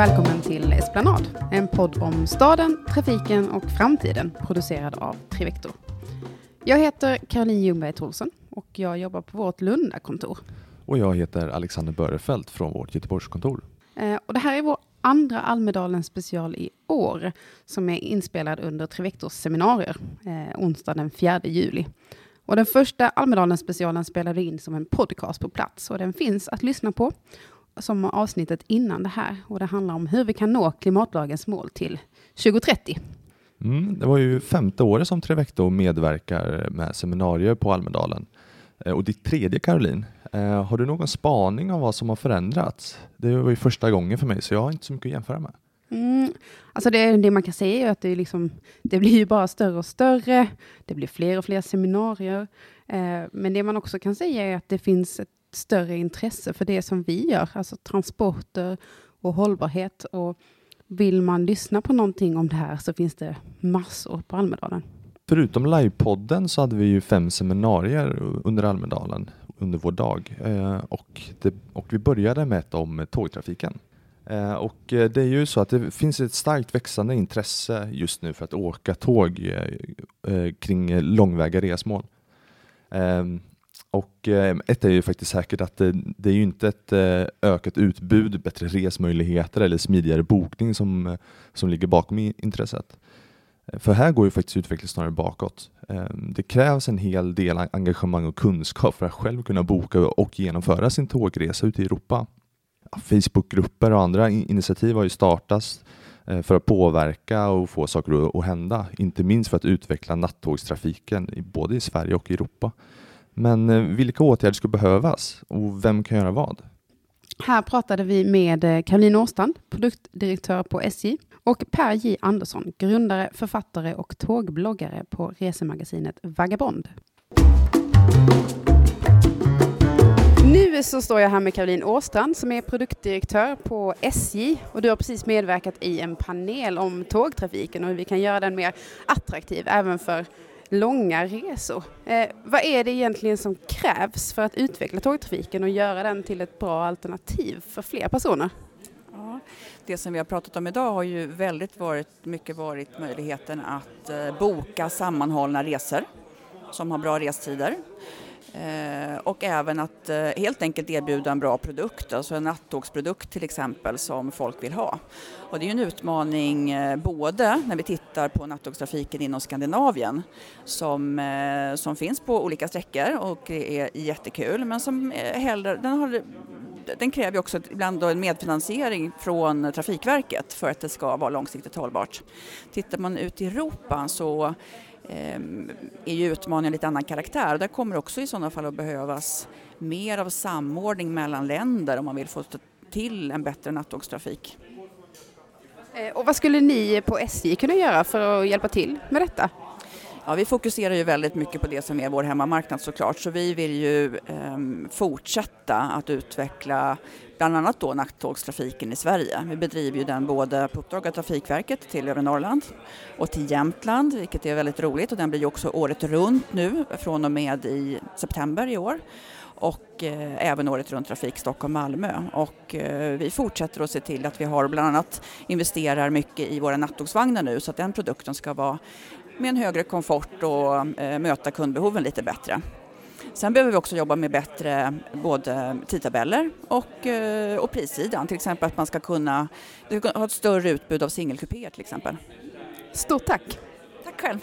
välkommen till Esplanad, en podd om staden, trafiken och framtiden producerad av Trivector. Jag heter Caroline Ljungberg Tholsen och jag jobbar på vårt Lunda-kontor. Och jag heter Alexander Börefelt från vårt Göteborgskontor. Eh, och det här är vår andra Almedalen special i år som är inspelad under Trivectors seminarier eh, onsdag den 4 juli. Och den första Almedalen specialen spelade in som en podcast på plats och den finns att lyssna på som avsnittet innan det här. Och det handlar om hur vi kan nå klimatlagens mål till 2030. Mm, det var ju femte året som Trivector medverkar med seminarier på Almedalen. Eh, och ditt tredje Caroline, eh, har du någon spaning om vad som har förändrats? Det var ju första gången för mig så jag har inte så mycket att jämföra med. Mm, alltså det, det, man kan säga är att det, liksom, det blir ju bara större och större. Det blir fler och fler seminarier. Eh, men det man också kan säga är att det finns ett större intresse för det som vi gör, alltså transporter och hållbarhet. Och vill man lyssna på någonting om det här så finns det massor på Almedalen. Förutom livepodden så hade vi ju fem seminarier under Almedalen under vår dag eh, och, det, och vi började med ett om tågtrafiken. Eh, och eh, det är ju så att det finns ett starkt växande intresse just nu för att åka tåg kring långväga resmål. Och eh, ett är ju faktiskt säkert att det, det är ju inte ett eh, ökat utbud, bättre resmöjligheter eller smidigare bokning som, eh, som ligger bakom intresset. För här går ju faktiskt utvecklingen snarare bakåt. Ehm, det krävs en hel del engagemang och kunskap för att själv kunna boka och genomföra sin tågresa ute i Europa. Facebookgrupper och andra initiativ har ju startats för att påverka och få saker att hända, inte minst för att utveckla nattågstrafiken både i Sverige och i Europa. Men eh, vilka åtgärder skulle behövas och vem kan göra vad? Här pratade vi med eh, Caroline Åstrand, produktdirektör på SJ, och Per J Andersson, grundare, författare och tågbloggare på resemagasinet Vagabond. Nu så står jag här med Caroline Åstrand som är produktdirektör på SJ och du har precis medverkat i en panel om tågtrafiken och hur vi kan göra den mer attraktiv även för långa resor. Eh, vad är det egentligen som krävs för att utveckla tågtrafiken och göra den till ett bra alternativ för fler personer? Ja, det som vi har pratat om idag har ju väldigt varit, mycket varit möjligheten att eh, boka sammanhållna resor som har bra restider. Eh, och även att eh, helt enkelt erbjuda en bra produkt, alltså en nattågsprodukt till exempel som folk vill ha. Och det är ju en utmaning eh, både när vi tittar på nattågstrafiken inom Skandinavien som, eh, som finns på olika sträckor och det är jättekul men som eh, hellre, den, har, den kräver också ibland en medfinansiering från Trafikverket för att det ska vara långsiktigt hållbart. Tittar man ut i Europa så är ju utmaningen lite annan karaktär. Där kommer också i sådana fall att behövas mer av samordning mellan länder om man vill få till en bättre nattågstrafik. Eh, och vad skulle ni på SJ kunna göra för att hjälpa till med detta? Ja, vi fokuserar ju väldigt mycket på det som är vår hemmamarknad såklart, så vi vill ju eh, fortsätta att utveckla bland annat då nattågstrafiken i Sverige. Vi bedriver ju den både på uppdrag av Trafikverket till övre Norrland och till Jämtland, vilket är väldigt roligt och den blir ju också året runt nu från och med i september i år och eh, även året runt trafik Stockholm-Malmö. Och eh, vi fortsätter att se till att vi har bland annat investerar mycket i våra nattågsvagnar nu så att den produkten ska vara med en högre komfort och eh, möta kundbehoven lite bättre. Sen behöver vi också jobba med bättre både tidtabeller och, eh, och prissidan. Till exempel att man ska kunna ha ett större utbud av singelkupéer till exempel. Stort tack! Tack själv!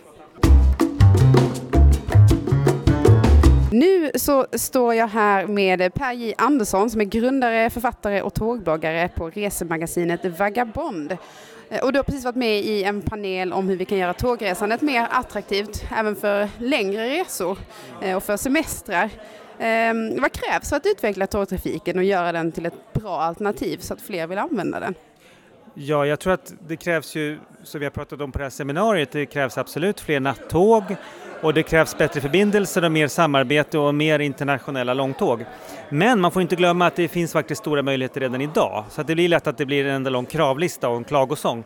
Nu så står jag här med Per J Andersson som är grundare, författare och tågbloggare på resemagasinet Vagabond. Eh, och du har precis varit med i en panel om hur vi kan göra tågresandet mer attraktivt även för längre resor eh, och för semestrar. Ehm, vad krävs för att utveckla tågtrafiken och göra den till ett bra alternativ så att fler vill använda den? Ja, jag tror att det krävs ju, som vi har pratat om på det här seminariet, det krävs absolut fler nattåg och det krävs bättre förbindelser och mer samarbete och mer internationella långtåg. Men man får inte glömma att det finns faktiskt stora möjligheter redan idag så att det blir lätt att det blir en enda lång kravlista och en klagosång.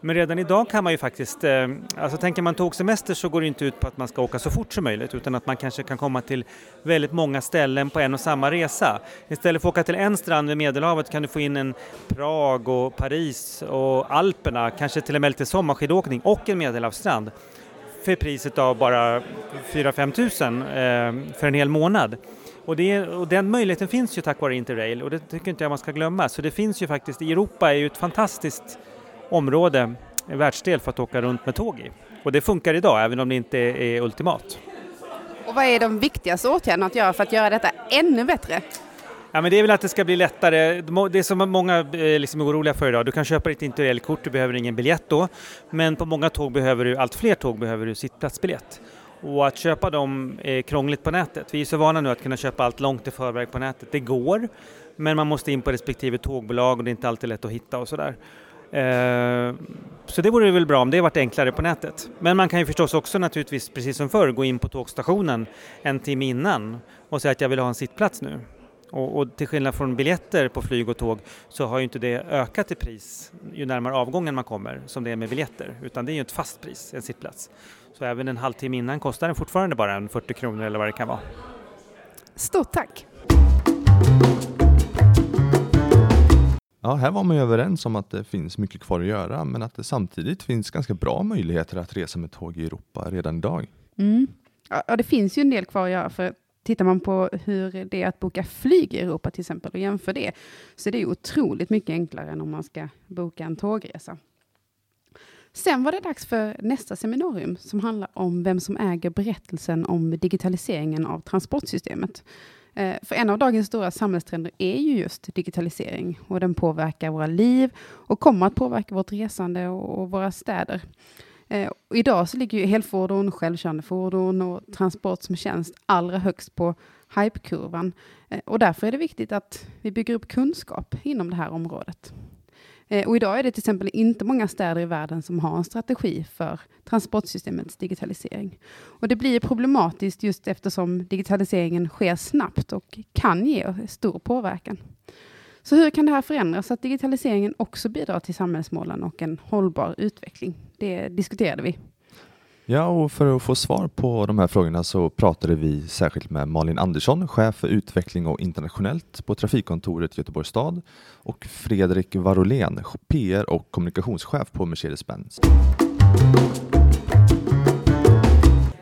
Men redan idag kan man ju faktiskt, eh, alltså tänker man tågsemester så går det inte ut på att man ska åka så fort som möjligt utan att man kanske kan komma till väldigt många ställen på en och samma resa. Istället för att åka till en strand vid Medelhavet kan du få in en Prag och Paris och Alperna, kanske till och med lite sommarskidåkning och en medelhavsstrand för priset av bara 4-5 tusen eh, för en hel månad. Och, det, och, den möjligheten finns ju tack vare Interrail och det tycker inte jag man ska glömma. Så det finns ju faktiskt, Europa är ju ett fantastiskt område, en världsdel för att åka runt med tåg i. Och det funkar idag även om det inte är ultimat. Och vad är de viktigaste åtgärderna att göra för att göra detta ännu bättre? Ja, men det är väl att det ska bli lättare. Det som många eh, liksom är oroliga för idag, du kan köpa ditt interrailkort, du behöver ingen biljett då, men på många tåg behöver du, allt fler tåg behöver du sittplatsbiljett. Och att köpa dem är krångligt på nätet. Vi är så vana nu att kunna köpa allt långt i förväg på nätet. Det går, men man måste in på respektive tågbolag och det är inte alltid lätt att hitta och sådär. Eh, så det vore väl bra om det varit enklare på nätet. Men man kan ju förstås också naturligtvis, precis som förr, gå in på tågstationen en timme innan och säga att jag vill ha en sittplats nu. Och, och, till skillnad från biljetter på flyg och tåg så har ju inte det ökat i pris ju närmare avgången man kommer som det är med biljetter, utan det är ju ett fast pris, en sittplats. Så även en halvtimme innan kostar den fortfarande bara en 40 kronor eller vad det kan vara. Stort tack! Ja, här var man ju överens om att det finns mycket kvar att göra, men att det samtidigt finns ganska bra möjligheter att resa med tåg i Europa redan idag. Mm. Ja, det finns ju en del kvar att göra, för tittar man på hur det är att boka flyg i Europa till exempel och jämför det, så är det otroligt mycket enklare än om man ska boka en tågresa. Sen var det dags för nästa seminarium som handlar om vem som äger berättelsen om digitaliseringen av transportsystemet. Eh, för en av dagens stora samhällstrender är ju just digitalisering och den påverkar våra liv och kommer att påverka vårt resande och våra städer. Eh, idag så ligger ju helfordon, självkörande fordon och transport som tjänst allra högst på hypekurvan. Eh, och därför är det viktigt att vi bygger upp kunskap inom det här området. Eh, och idag är det till exempel inte många städer i världen som har en strategi för transportsystemets digitalisering. Och det blir problematiskt just eftersom digitaliseringen sker snabbt och kan ge stor påverkan. Så hur kan det här förändras så att digitaliseringen också bidrar till samhällsmålen och en hållbar utveckling? Det diskuterade vi. Ja, och för att få svar på de här frågorna så pratade vi särskilt med Malin Andersson, chef för utveckling och internationellt på Trafikkontoret Göteborgs stad och Fredrik Varolén, PR och kommunikationschef på Mercedes-Benz.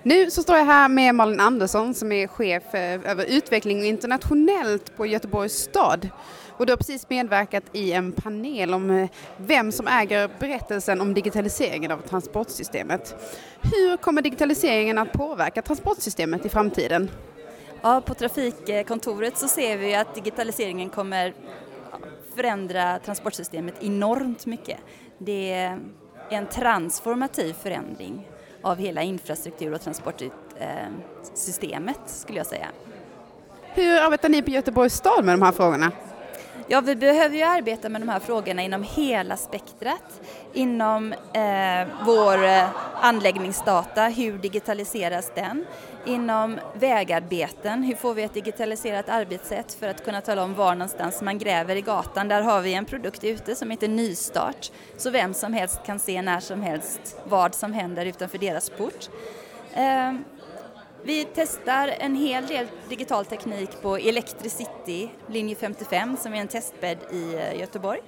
Nu så står jag här med Malin Andersson som är chef över utveckling internationellt på Göteborgs stad. Och du har precis medverkat i en panel om eh, vem som äger berättelsen om digitaliseringen av transportsystemet. Hur kommer digitaliseringen att påverka transportsystemet i framtiden? Ja, på Trafikkontoret så ser vi att digitaliseringen kommer förändra transportsystemet enormt mycket. Det är en transformativ förändring av hela infrastruktur och transportsystemet skulle jag säga. Hur arbetar ni på Göteborgs stad med de här frågorna? Ja, vi behöver ju arbeta med de här frågorna inom hela spektrat. Inom eh, vår eh, anläggningsdata, hur digitaliseras den? Inom vägarbeten, hur får vi ett digitaliserat arbetssätt för att kunna tala om var någonstans man gräver i gatan? Där har vi en produkt ute som heter Nystart, så vem som helst kan se när som helst vad som händer utanför deras port. Eh, vi testar en hel del digital teknik på Electricity, linje 55, som är en testbädd i eh, Göteborg.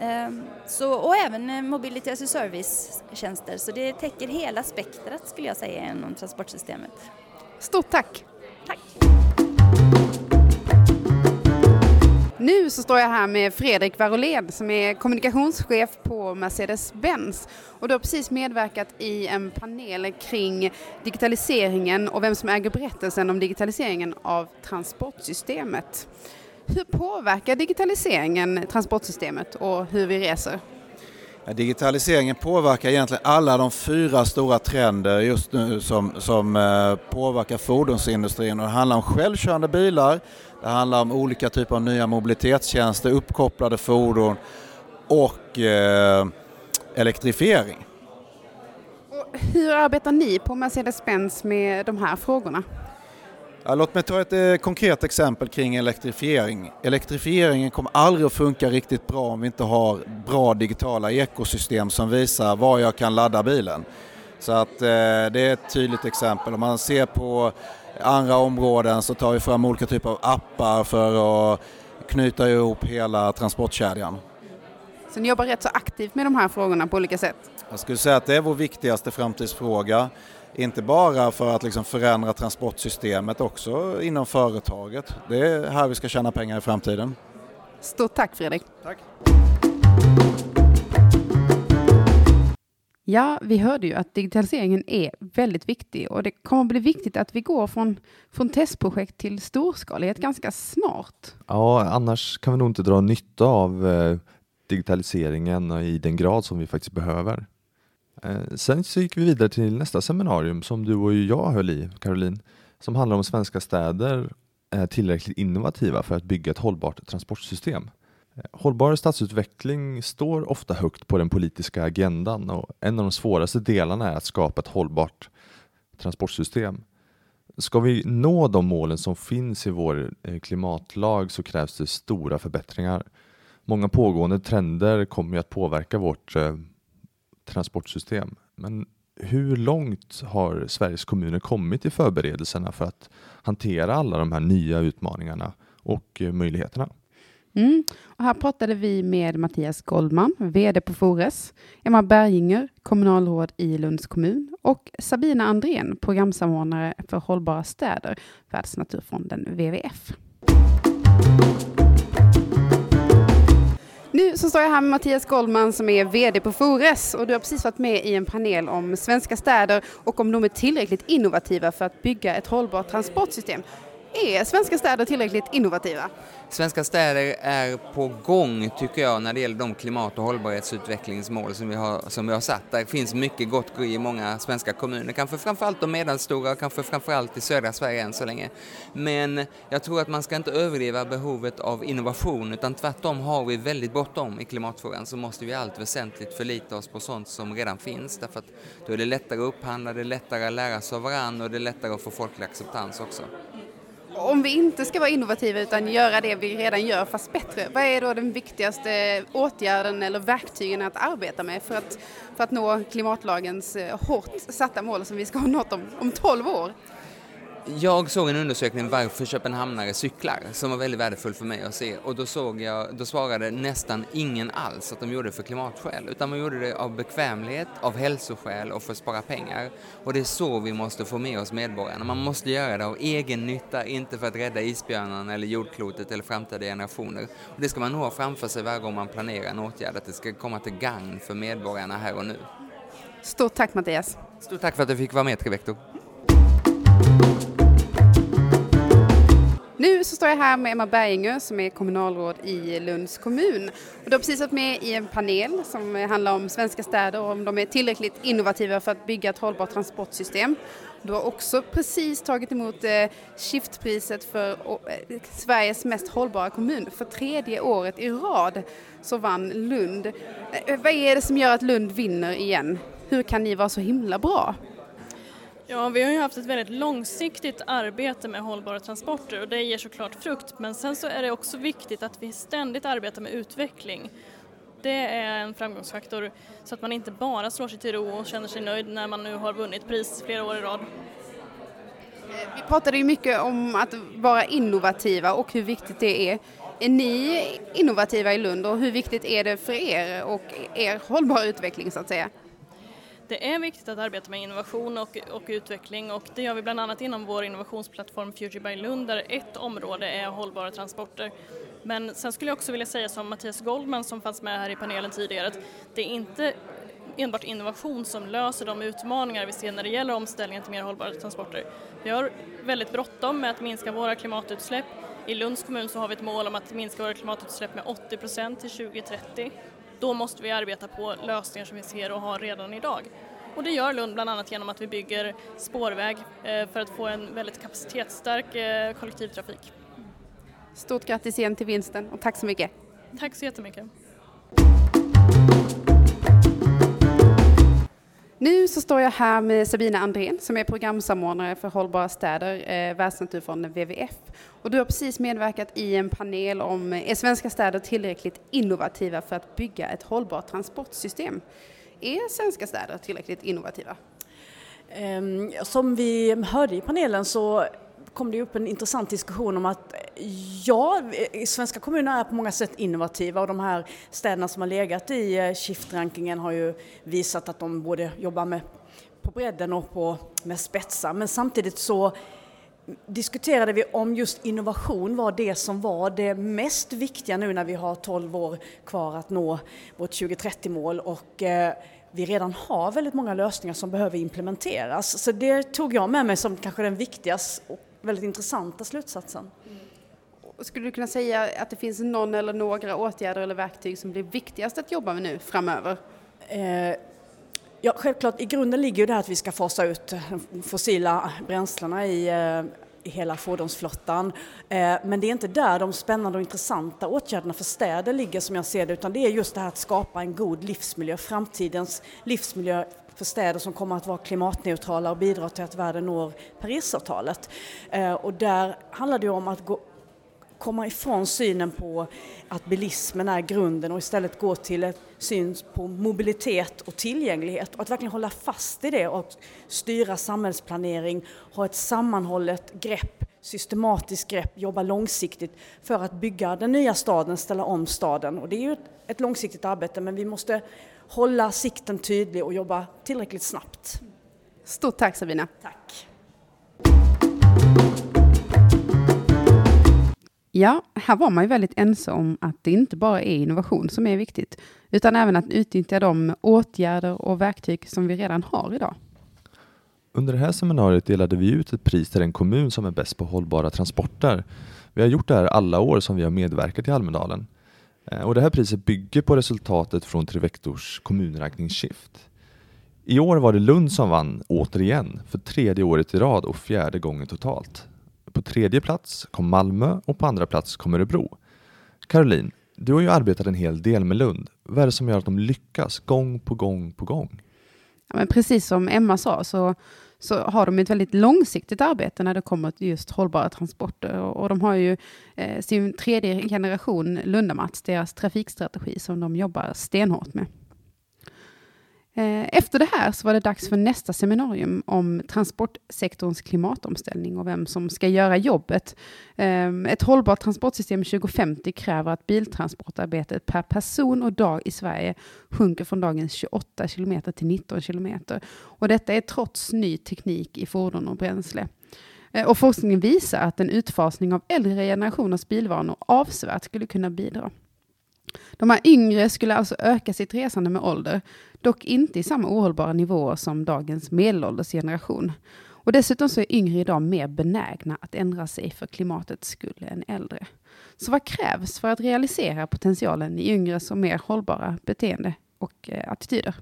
Ehm, så, och även eh, Mobility as a Service-tjänster, så det täcker hela spektrat skulle jag säga inom transportsystemet. Stort tack! Tack! Nu så står jag här med Fredrik Varolén som är kommunikationschef på Mercedes-Benz. Och du har precis medverkat i en panel kring digitaliseringen och vem som äger berättelsen om digitaliseringen av transportsystemet. Hur påverkar digitaliseringen transportsystemet och hur vi reser? Digitaliseringen påverkar egentligen alla de fyra stora trender just nu som, som eh, påverkar fordonsindustrin. Och det handlar om självkörande bilar, det handlar om olika typer av nya mobilitetstjänster, uppkopplade fordon och eh, elektrifiering. Och hur arbetar ni på Mercedes-Benz med de här frågorna? Ja, låt mig ta ett eh, konkret exempel kring elektrifiering. Elektrifieringen kommer aldrig att funka riktigt bra om vi inte har bra digitala ekosystem som visar var jag kan ladda bilen. Så att eh, det är ett tydligt exempel. Om man ser på andra områden så tar vi fram olika typer av appar för att knyta ihop hela transportkedjan. Så ni jobbar rätt så aktivt med de här frågorna på olika sätt? Jag skulle säga att det är vår viktigaste framtidsfråga. Inte bara för att liksom förändra transportsystemet, också inom företaget. Det är här vi ska tjäna pengar i framtiden. Stort tack Fredrik! Tack! Ja, vi hörde ju att digitaliseringen är väldigt viktig och det kommer att bli viktigt att vi går från, från testprojekt till storskalighet ganska snart. Ja, annars kan vi nog inte dra nytta av eh, digitaliseringen i den grad som vi faktiskt behöver. Eh, sen så gick vi vidare till nästa seminarium som du och jag höll i, Caroline, som handlar om svenska städer är tillräckligt innovativa för att bygga ett hållbart transportsystem. Eh, hållbar stadsutveckling står ofta högt på den politiska agendan och en av de svåraste delarna är att skapa ett hållbart transportsystem. Ska vi nå de målen som finns i vår eh, klimatlag så krävs det stora förbättringar. Många pågående trender kommer att påverka vårt eh, transportsystem. Men hur långt har Sveriges kommuner kommit i förberedelserna för att hantera alla de här nya utmaningarna och möjligheterna? Mm. Och här pratade vi med Mattias Goldman, VD på Fores, Emma Berginger, kommunalråd i Lunds kommun och Sabina Andrén, programsamordnare för hållbara städer, Världsnaturfonden WWF. Nu så står jag här med Mattias Goldman som är VD på Fores och du har precis varit med i en panel om svenska städer och om de är tillräckligt innovativa för att bygga ett hållbart transportsystem. Är svenska städer tillräckligt innovativa? Svenska städer är på gång tycker jag när det gäller de klimat och hållbarhetsutvecklingsmål som vi har, som vi har satt. Det finns mycket gott gry i många svenska kommuner, kanske framförallt de medelstora och kanske framförallt i södra Sverige än så länge. Men jag tror att man ska inte överdriva behovet av innovation utan tvärtom har vi väldigt bråttom i klimatfrågan så måste vi allt väsentligt förlita oss på sånt som redan finns därför att då är det lättare att upphandla, det är lättare att lära sig av varandra och det är lättare att få folklig acceptans också om vi inte ska vara innovativa utan göra det vi redan gör fast bättre, vad är då den viktigaste åtgärden eller verktygen att arbeta med för att, för att nå klimatlagens eh, hårt satta mål som vi ska ha nått om, om 12 år? Jag såg en undersökning varför köpenhamnare cyklar som var väldigt värdefull för mig att se och då, såg jag, då svarade nästan ingen alls att de gjorde det för klimatskäl utan man gjorde det av bekvämlighet, av hälsoskäl och för att spara pengar. Och det är så vi måste få med oss medborgarna. Man måste göra det av egen nytta, inte för att rädda isbjörnarna eller jordklotet eller framtida generationer. Och det ska man nog ha framför sig varje gång man planerar en åtgärd, att det ska komma till gagn för medborgarna här och nu. Stort tack Mattias! Stort tack för att du fick vara med Trivector! Nu så står jag här med Emma Berginger som är kommunalråd i Lunds kommun. Och du har precis varit med i en panel som handlar om svenska städer och om de är tillräckligt innovativa för att bygga ett hållbart transportsystem. Du har också precis tagit emot eh, Shiftpriset för eh, Sveriges mest hållbara kommun. För tredje året i rad så vann Lund. Eh, vad är det som gör att Lund vinner igen? Hur kan ni vara så himla bra? Ja, vi har ju haft ett väldigt långsiktigt arbete med hållbara transporter och det ger såklart frukt men sen så är det också viktigt att vi ständigt arbetar med utveckling. Det är en framgångsfaktor så att man inte bara slår sig till ro och känner sig nöjd när man nu har vunnit pris flera år i rad. Eh, vi pratade ju mycket om att vara innovativa och hur viktigt det är. Är ni innovativa i Lund och hur viktigt är det för er och er hållbara utveckling så att säga? Det är viktigt att arbeta med innovation och, och, utveckling och det gör vi bland annat inom vår innovationsplattform Future by Lund där ett område är hållbara transporter. Men sen skulle jag också vilja säga som Mattias Goldman som fanns med här i panelen tidigare att det är inte enbart innovation som löser de utmaningar vi ser när det gäller omställningen till mer hållbara transporter. Vi har väldigt bråttom med att minska våra klimatutsläpp. I Lunds kommun så har vi ett mål om att minska våra klimatutsläpp med 80 procent till 2030 då måste vi arbeta på lösningar som vi ser och har redan idag. Och det gör Lund bland annat genom att vi bygger spårväg eh, för att få en väldigt kapacitetsstark eh, kollektivtrafik. Stort grattis igen till vinsten och tack så mycket. Tack så jättemycket. Nu så står jag här med Sabina Andrén som är programsamordnare för hållbara städer, eh, Världsnaturfonden WWF. Och du har precis medverkat i en panel om eh, är svenska städer tillräckligt innovativa för att bygga ett hållbart transportsystem? Är svenska städer tillräckligt innovativa? Ehm, som vi hörde i panelen så kom det upp en intressant diskussion om att eh, ja, eh, svenska kommuner är på många sätt innovativa och de här städerna som har legat i eh, Shift-rankingen har ju visat att de både jobbar med på bredden och på, med spetsar. Men samtidigt så diskuterade vi om just innovation var det som var det mest viktiga nu när vi har 12 år kvar att nå vårt 2030-mål och eh, vi redan har väldigt många lösningar som behöver implementeras. Så det tog jag med mig som kanske den viktigaste och väldigt intressanta slutsatsen. Skulle du kunna säga att det finns någon eller några åtgärder eller verktyg som blir viktigast att jobba med nu framöver? Eh, ja, självklart, i grunden ligger ju det här att vi ska fasa ut fossila bränslena i, eh, i hela fordonsflottan. Eh, men det är inte där de spännande och intressanta åtgärderna för städer ligger som jag ser det, utan det är just det här att skapa en god livsmiljö, framtidens livsmiljö för städer som kommer att vara klimatneutrala och bidra till att världen når Parisavtalet. Eh, och där handlar det om att gå komma ifrån synen på att bilismen är grunden och istället gå till ett syn på mobilitet och tillgänglighet och att verkligen hålla fast i det och styra samhällsplanering, ha ett sammanhållet grepp, systematiskt grepp, jobba långsiktigt för att bygga den nya staden, ställa om staden. Och det är ju ett långsiktigt arbete men vi måste hålla sikten tydlig och jobba tillräckligt snabbt. Stort tack Sabina. Tack. Ja, här var man ju väldigt ense om att det inte bara är innovation som är viktigt, utan även att utnyttja de åtgärder och verktyg som vi redan har idag. Under det här seminariet delade vi ut ett pris till den kommun som är bäst på hållbara transporter. Vi har gjort det här alla år som vi har medverkat i Almedalen. Eh, och det här priset bygger på resultatet från Trevektors kommunräkningsskift. I år var det Lund som vann återigen för tredje året i rad och fjärde gången totalt. På tredje plats kom Malmö och på andra plats kom Örebro. Caroline, du har ju arbetat en hel del med Lund. Vad är det som gör att de lyckas gång på gång på gång? Ja, men precis som Emma sa så, så har de ett väldigt långsiktigt arbete när det kommer till just hållbara transporter. Och, och de har ju eh, sin tredje generation Lundamats, deras trafikstrategi som de jobbar stenhårt med. Eh, efter det här så var det dags för nästa seminarium om transportsektorns klimatomställning och vem som ska göra jobbet. Eh, ett hållbart transportsystem 2050 kräver att biltransportarbetet per person och dag i Sverige sjunker från dagens 28 kilometer till 19 kilometer. Och detta är trots ny teknik i fordon och bränsle. Eh, och forskningen visar att en utfasning av äldre generationers bilvanor avsevärt skulle kunna bidra. De här yngre skulle alltså öka sitt resande med ålder, dock inte i samma ohållbara nivåer som dagens medelålders generation. Och dessutom så är yngre idag mer benägna att ändra sig för klimatets skull än äldre. Så vad krävs för att realisera potentialen i yngres och mer hållbara beteende och eh, attityder?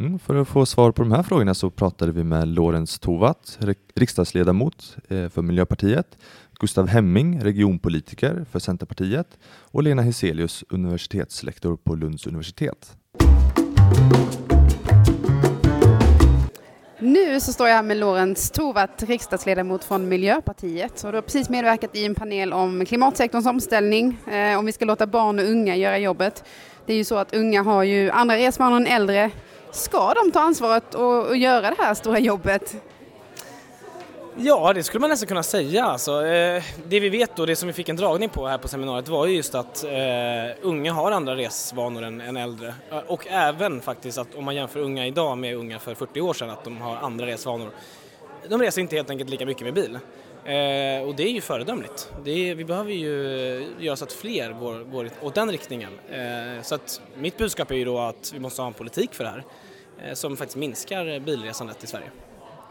Mm, för att få svar på de här frågorna så pratade vi med Lorentz Tovatt, riksdagsledamot eh, för Miljöpartiet, Gustav Hemming, regionpolitiker för Centerpartiet och Lena Heselius, universitetslektor på Lunds universitet. Nu så står jag här med Lorentz Tovatt, riksdagsledamot från Miljöpartiet. Och du har precis medverkat i en panel om klimatsektorns omställning, eh, om vi ska låta barn och unga göra jobbet. Det är ju så att unga har ju andra resvanor än äldre. Ska de ta ansvaret och, och göra det här stora jobbet? Ja, det skulle man nästan kunna säga. Alltså, eh, det vi vet och det som vi fick en dragning på här på seminariet var ju just att eh, unga har andra resvanor än, än, äldre. Eh, och även faktiskt att om man jämför unga idag med unga för 40 år sedan, att de har andra resvanor. De reser inte helt enkelt lika mycket med bil. Eh, och det är ju föredömligt. Är, vi behöver ju göra så att fler går, går åt den riktningen. Eh, så att mitt budskap är ju då att vi måste ha en politik för det här eh, som faktiskt minskar bilresandet i Sverige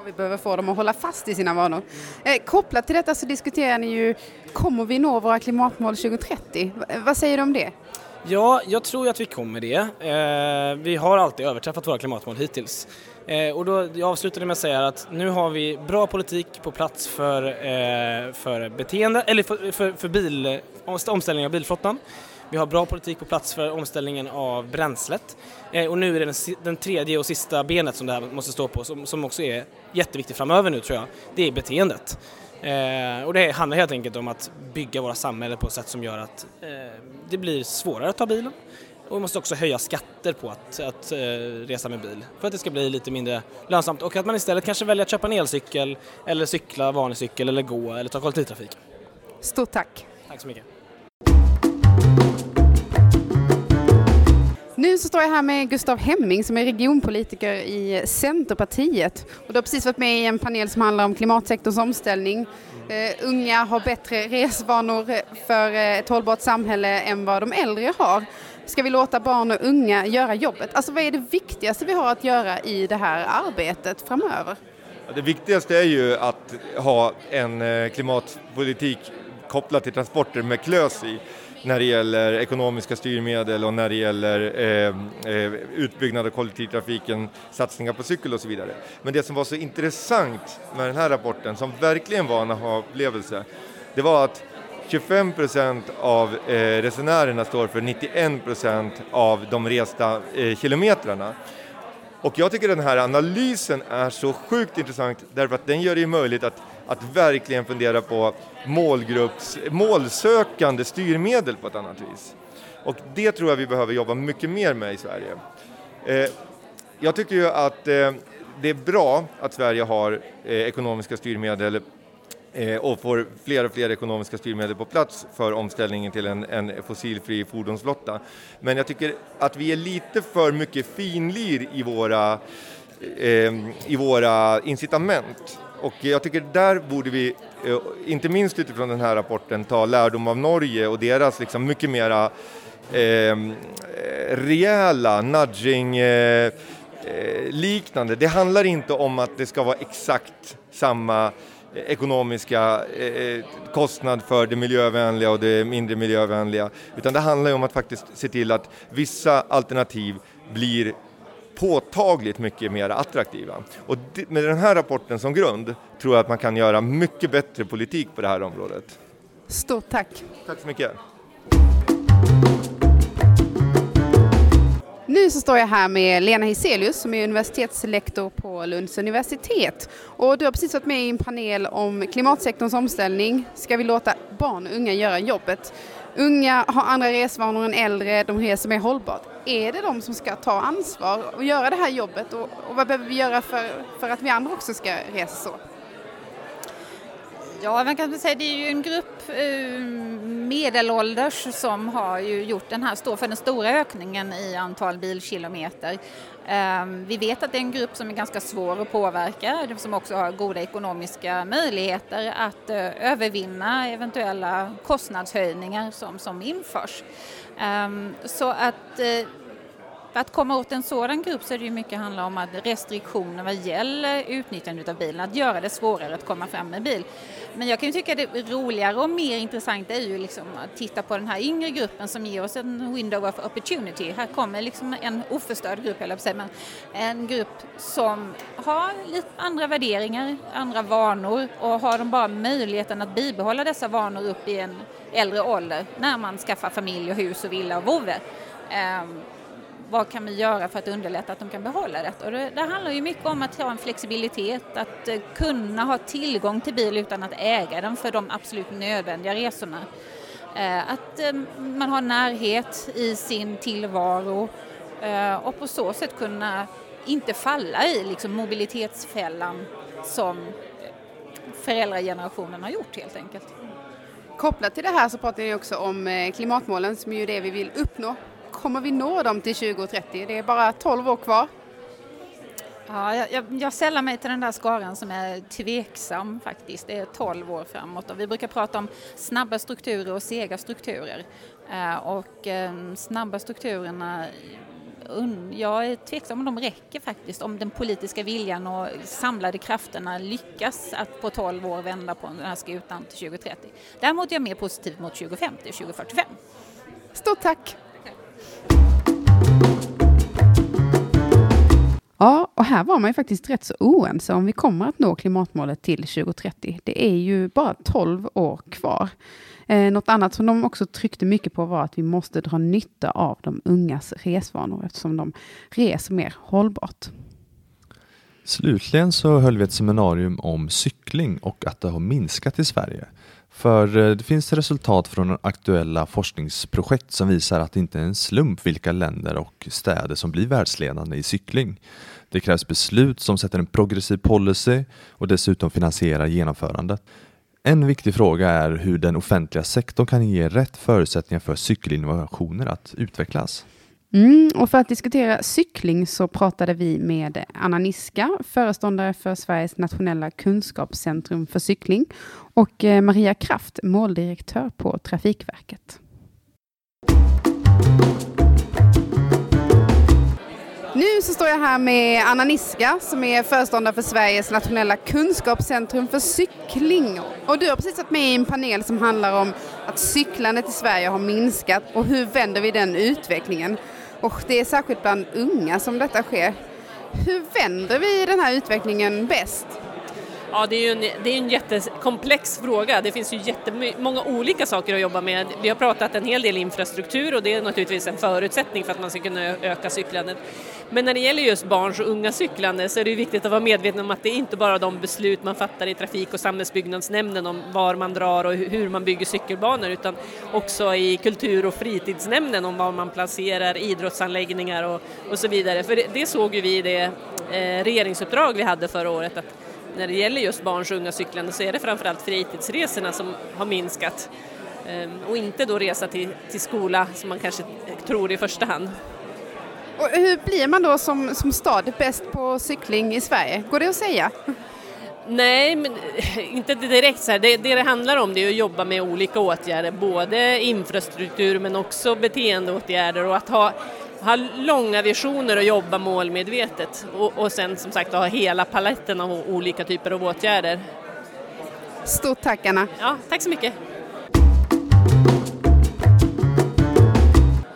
vi behöver få dem att hålla fast i sina vanor. Eh, kopplat till detta så diskuterar ni ju, kommer vi nå våra klimatmål 2030? V vad säger du om det? Ja, jag tror att vi kommer det. Eh, vi har alltid överträffat våra klimatmål hittills. Eh, och då, jag avslutade med att säga att nu har vi bra politik på plats för, eh, för beteende, eller för, för, för bil, omställning av bilflottan. Vi har bra politik på plats för omställningen av bränslet. Eh, och nu är det den, tredje och sista benet som det här måste stå på, som, också är jätteviktigt framöver nu tror jag. Det är beteendet. Eh, och det handlar helt enkelt om att bygga våra samhällen på ett sätt som gör att eh, det blir svårare att ta bilen. Och vi måste också höja skatter på att, att uh, resa med bil för att det ska bli lite mindre lönsamt och att man istället kanske väljer att köpa en elcykel eller cykla vanlig cykel eller gå eller ta kollektivtrafik. Stort tack! Tack så mycket! Nu så står jag här med Gustav Hemming som är regionpolitiker i Centerpartiet. Och du har precis varit med i en panel som handlar om klimatsektorns omställning. Uh, unga har bättre resvanor för eh, ett hållbart samhälle än vad de äldre har. Ska vi låta barn och unga göra jobbet? Alltså vad är det viktigaste vi har att göra i det här arbetet framöver? Det viktigaste är ju att ha en eh, klimatpolitik kopplad till transporter med klös i när det gäller ekonomiska styrmedel och när det gäller eh, eh, utbyggnad av kollektivtrafiken, satsningar på cykel och så vidare. Men det som var så intressant med den här rapporten, som verkligen var en aha-upplevelse, det var att 25 procent av eh, resenärerna står för 91 procent av de resta eh, kilometrarna. Och jag tycker den här analysen är så sjukt intressant därför att den gör det möjligt att, att verkligen fundera på målgrupps, målsökande styrmedel på ett annat vis. Och det tror jag vi behöver jobba mycket mer med i Sverige. Eh, jag tycker ju att eh, det är bra att Sverige har eh, ekonomiska styrmedel Eh, och får fler och fler ekonomiska styrmedel på plats för omställningen till en, en fossilfri fordonsflotta. Men jag tycker att vi är lite för mycket finlir i våra, eh, i våra incitament. Och jag tycker där borde vi, eh, inte minst utifrån den här rapporten, ta lärdom av Norge och deras liksom mycket mera ehm, eh, rejäla nudging eh, eh, liknande. Det handlar inte om att det ska vara exakt samma ekonomiska eh, kostnad för det miljövänliga och det mindre miljövänliga. Utan det handlar ju om att faktiskt se till att vissa alternativ blir påtagligt mycket mer attraktiva. Och med den här rapporten som grund tror jag att man kan göra mycket bättre politik på det här området. Stort tack! Tack så mycket! Nu så står jag här med Lena Hiselius som är universitetslektor på Lunds universitet. Och du har precis varit med i en panel om klimatsektorns omställning. Ska vi låta barn och unga göra jobbet? Unga har andra resvanor än äldre, de reser mer hållbart. Är det de som ska ta ansvar och göra det här jobbet? Och, och vad behöver vi göra för, för att vi andra också ska resa så? Ja, man kan säga det är ju en grupp eh, medelålders som har ju gjort den här, står för den stora ökningen i antal bilkilometer. Ehm, vi vet att det är en grupp som är ganska svår att påverka, som också har goda ekonomiska möjligheter att eh, övervinna eventuella kostnadshöjningar som, som införs. Ehm, så att för att komma åt en sådan grupp så är det ju mycket handlar om att restriktioner vad gäller utnyttjande av bilen, att göra det svårare att komma fram med bil. Men jag kan ju tycka att det roligare och mer intressant är ju liksom att titta på den här yngre gruppen som ger oss en window of opportunity. Här kommer liksom en oförstörd grupp, eller säga, men en grupp som har lite andra värderingar, andra vanor och har de bara möjligheten att bibehålla dessa vanor upp i en äldre ålder när man skaffar familj och hus och villa och vovve. Ehm, vad kan vi göra för att underlätta att de kan behålla det? Och det, det handlar ju mycket om att ha en flexibilitet, att eh, kunna ha tillgång till bil utan att äga den för de absolut nödvändiga resorna. Eh, att eh, man har närhet i sin tillvaro och på så sätt kunna inte falla i liksom, mobilitetsfällan som föräldragenerationen har gjort helt enkelt. Kopplat till det här så pratar ni också om klimatmålen som är ju det vi vill uppnå kommer vi nå dem till 2030? Det är bara 12 år kvar. Ja, jag, jag sällar mig till den där skaran som är tveksam faktiskt. Det är 12 år framåt och vi brukar prata om snabba strukturer och sega strukturer. Eh, och eh, snabba strukturerna jag är tveksam om de räcker faktiskt, om den politiska viljan och samlade krafterna lyckas att på 12 år vända på den här skutan till 2030. Däremot är jag mer positiv mot 2050 och 2045. Stort tack! Ja, och här var man ju faktiskt rätt så oense om vi kommer att nå klimatmålet till 2030. Det är ju bara 12 år kvar. Eh, något annat som de också tryckte mycket på var att vi måste dra nytta av de ungas resvanor eftersom de reser mer hållbart. Slutligen så höll vi ett seminarium om cykling och att det har minskat i Sverige. För eh, det finns resultat från aktuella forskningsprojekt som visar att det inte är en slump vilka länder och städer som blir världsledande i cykling. Det krävs beslut som sätter en progressiv policy och dessutom finansierar genomförandet. En viktig fråga är hur den offentliga sektorn kan ge rätt förutsättningar för cykelinnovationer att utvecklas. Mm, och för att diskutera cykling så pratade vi med Anna Niska, föreståndare för Sveriges nationella kunskapscentrum för cykling och eh, Maria Kraft, måldirektör på Trafikverket. Nu så står jag här med Anna Niska som är föreståndare för Sveriges nationella kunskapscentrum för cykling. Och du har precis varit med i en panel som handlar om att cyklandet i Sverige har minskat och hur vänder vi den utvecklingen? Och det är särskilt bland unga som detta sker. Hur vänder vi den här utvecklingen bäst? Ja, det är ju en, det är en jättekomplex fråga. Det finns ju jättemånga olika saker att jobba med. Vi har pratat en hel del infrastruktur och det är naturligtvis en förutsättning för att man ska kunna öka cyklandet. Men när det gäller just barns och unga cyklande så är det viktigt att vara medveten om att det är inte bara de beslut man fattar i trafik och samhällsbyggnadsnämnden om var man drar och hur man bygger cykelbanor utan också i kultur och fritidsnämnden om var man placerar idrottsanläggningar och, och så vidare. För det, det såg ju vi i det eh, regeringsuppdrag vi hade förra året att när det gäller just barns och unga cyklande så är det framförallt fritidsresorna som har minskat ehm, och inte då resa till, till skola som man kanske tror i första hand. Och hur blir man då som, som stad bäst på cykling i Sverige? Går det att säga? Nej, men inte direkt så här. Det, det det handlar om det är att jobba med olika åtgärder, både infrastruktur men också beteendeåtgärder och att ha ha långa visioner och jobba målmedvetet och, och sen som sagt ha hela paletten av olika typer av åtgärder. Stort tack Anna! Ja, tack så mycket!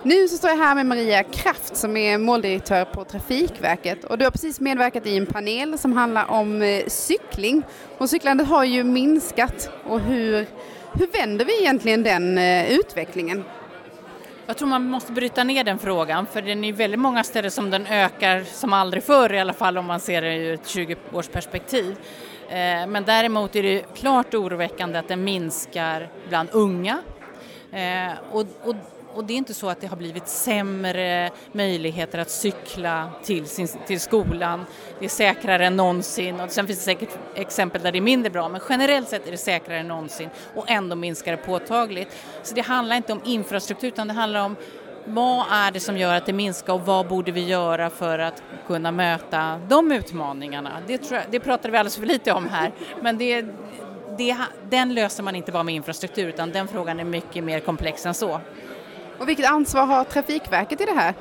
Nu så står jag här med Maria Kraft som är måldirektör på Trafikverket och du har precis medverkat i en panel som handlar om eh, cykling. Och cyklandet har ju minskat och hur, hur vänder vi egentligen den eh, utvecklingen? Jag tror man måste bryta ner den frågan för den är väldigt många ställen som den ökar som aldrig förr i alla fall om man ser det ur ett 20-årsperspektiv. Eh, men däremot är det klart oroväckande att den minskar bland unga. Eh, och, och och det är inte så att det har blivit sämre möjligheter att cykla till, sin, till skolan. Det är säkrare än någonsin och sen finns det säkert exempel där det är mindre bra men generellt sett är det säkrare än någonsin och ändå minskar det påtagligt. Så det handlar inte om infrastruktur utan det handlar om vad är det som gör att det minskar och vad borde vi göra för att kunna möta de utmaningarna? Det, tror jag, det pratar vi alldeles för lite om här men det, det, den löser man inte bara med infrastruktur utan den frågan är mycket mer komplex än så. Och vilket ansvar har Trafikverket i det här?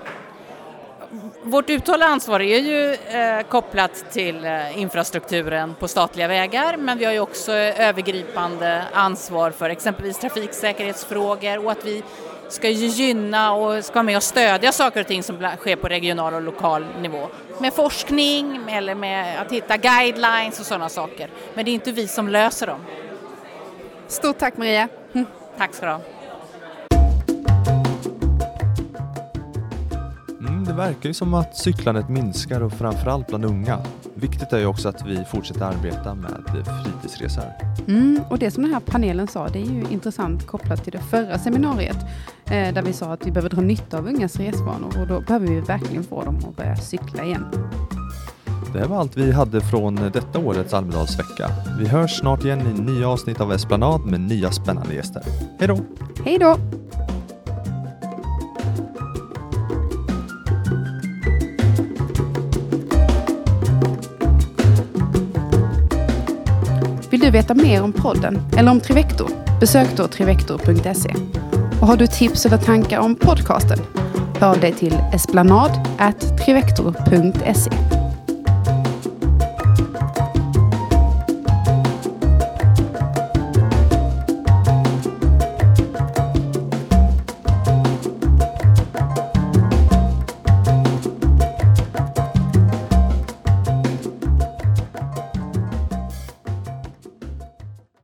Vårt uttalade ansvar är ju eh, kopplat till eh, infrastrukturen på statliga vägar men vi har ju också övergripande ansvar för exempelvis trafiksäkerhetsfrågor och att vi ska gynna och ska med och stödja saker och ting som sker på regional och lokal nivå. Med forskning eller med att hitta guidelines och sådana saker. Men det är inte vi som löser dem. Stort tack Maria. Tack ska du ha. Verkar ju som att cyklandet minskar och framförallt bland unga. Viktigt är ju också att vi fortsätter arbeta med fritidsresor. Mm, och det som den här panelen sa, det är ju intressant kopplat till det förra seminariet eh, där vi sa att vi behöver dra nytta av ungas resvanor och då behöver vi verkligen få dem att börja cykla igen. Det var allt vi hade från detta årets Almedalsvecka. Vi hörs snart igen i nya avsnitt av Esplanad med nya spännande gäster. Hej då! Hej då! Du veta mer om podden eller om Trivector? Besök då trivector.se. Och har du tips eller tankar om podcasten? Hör dig till esplanad.trivector.se.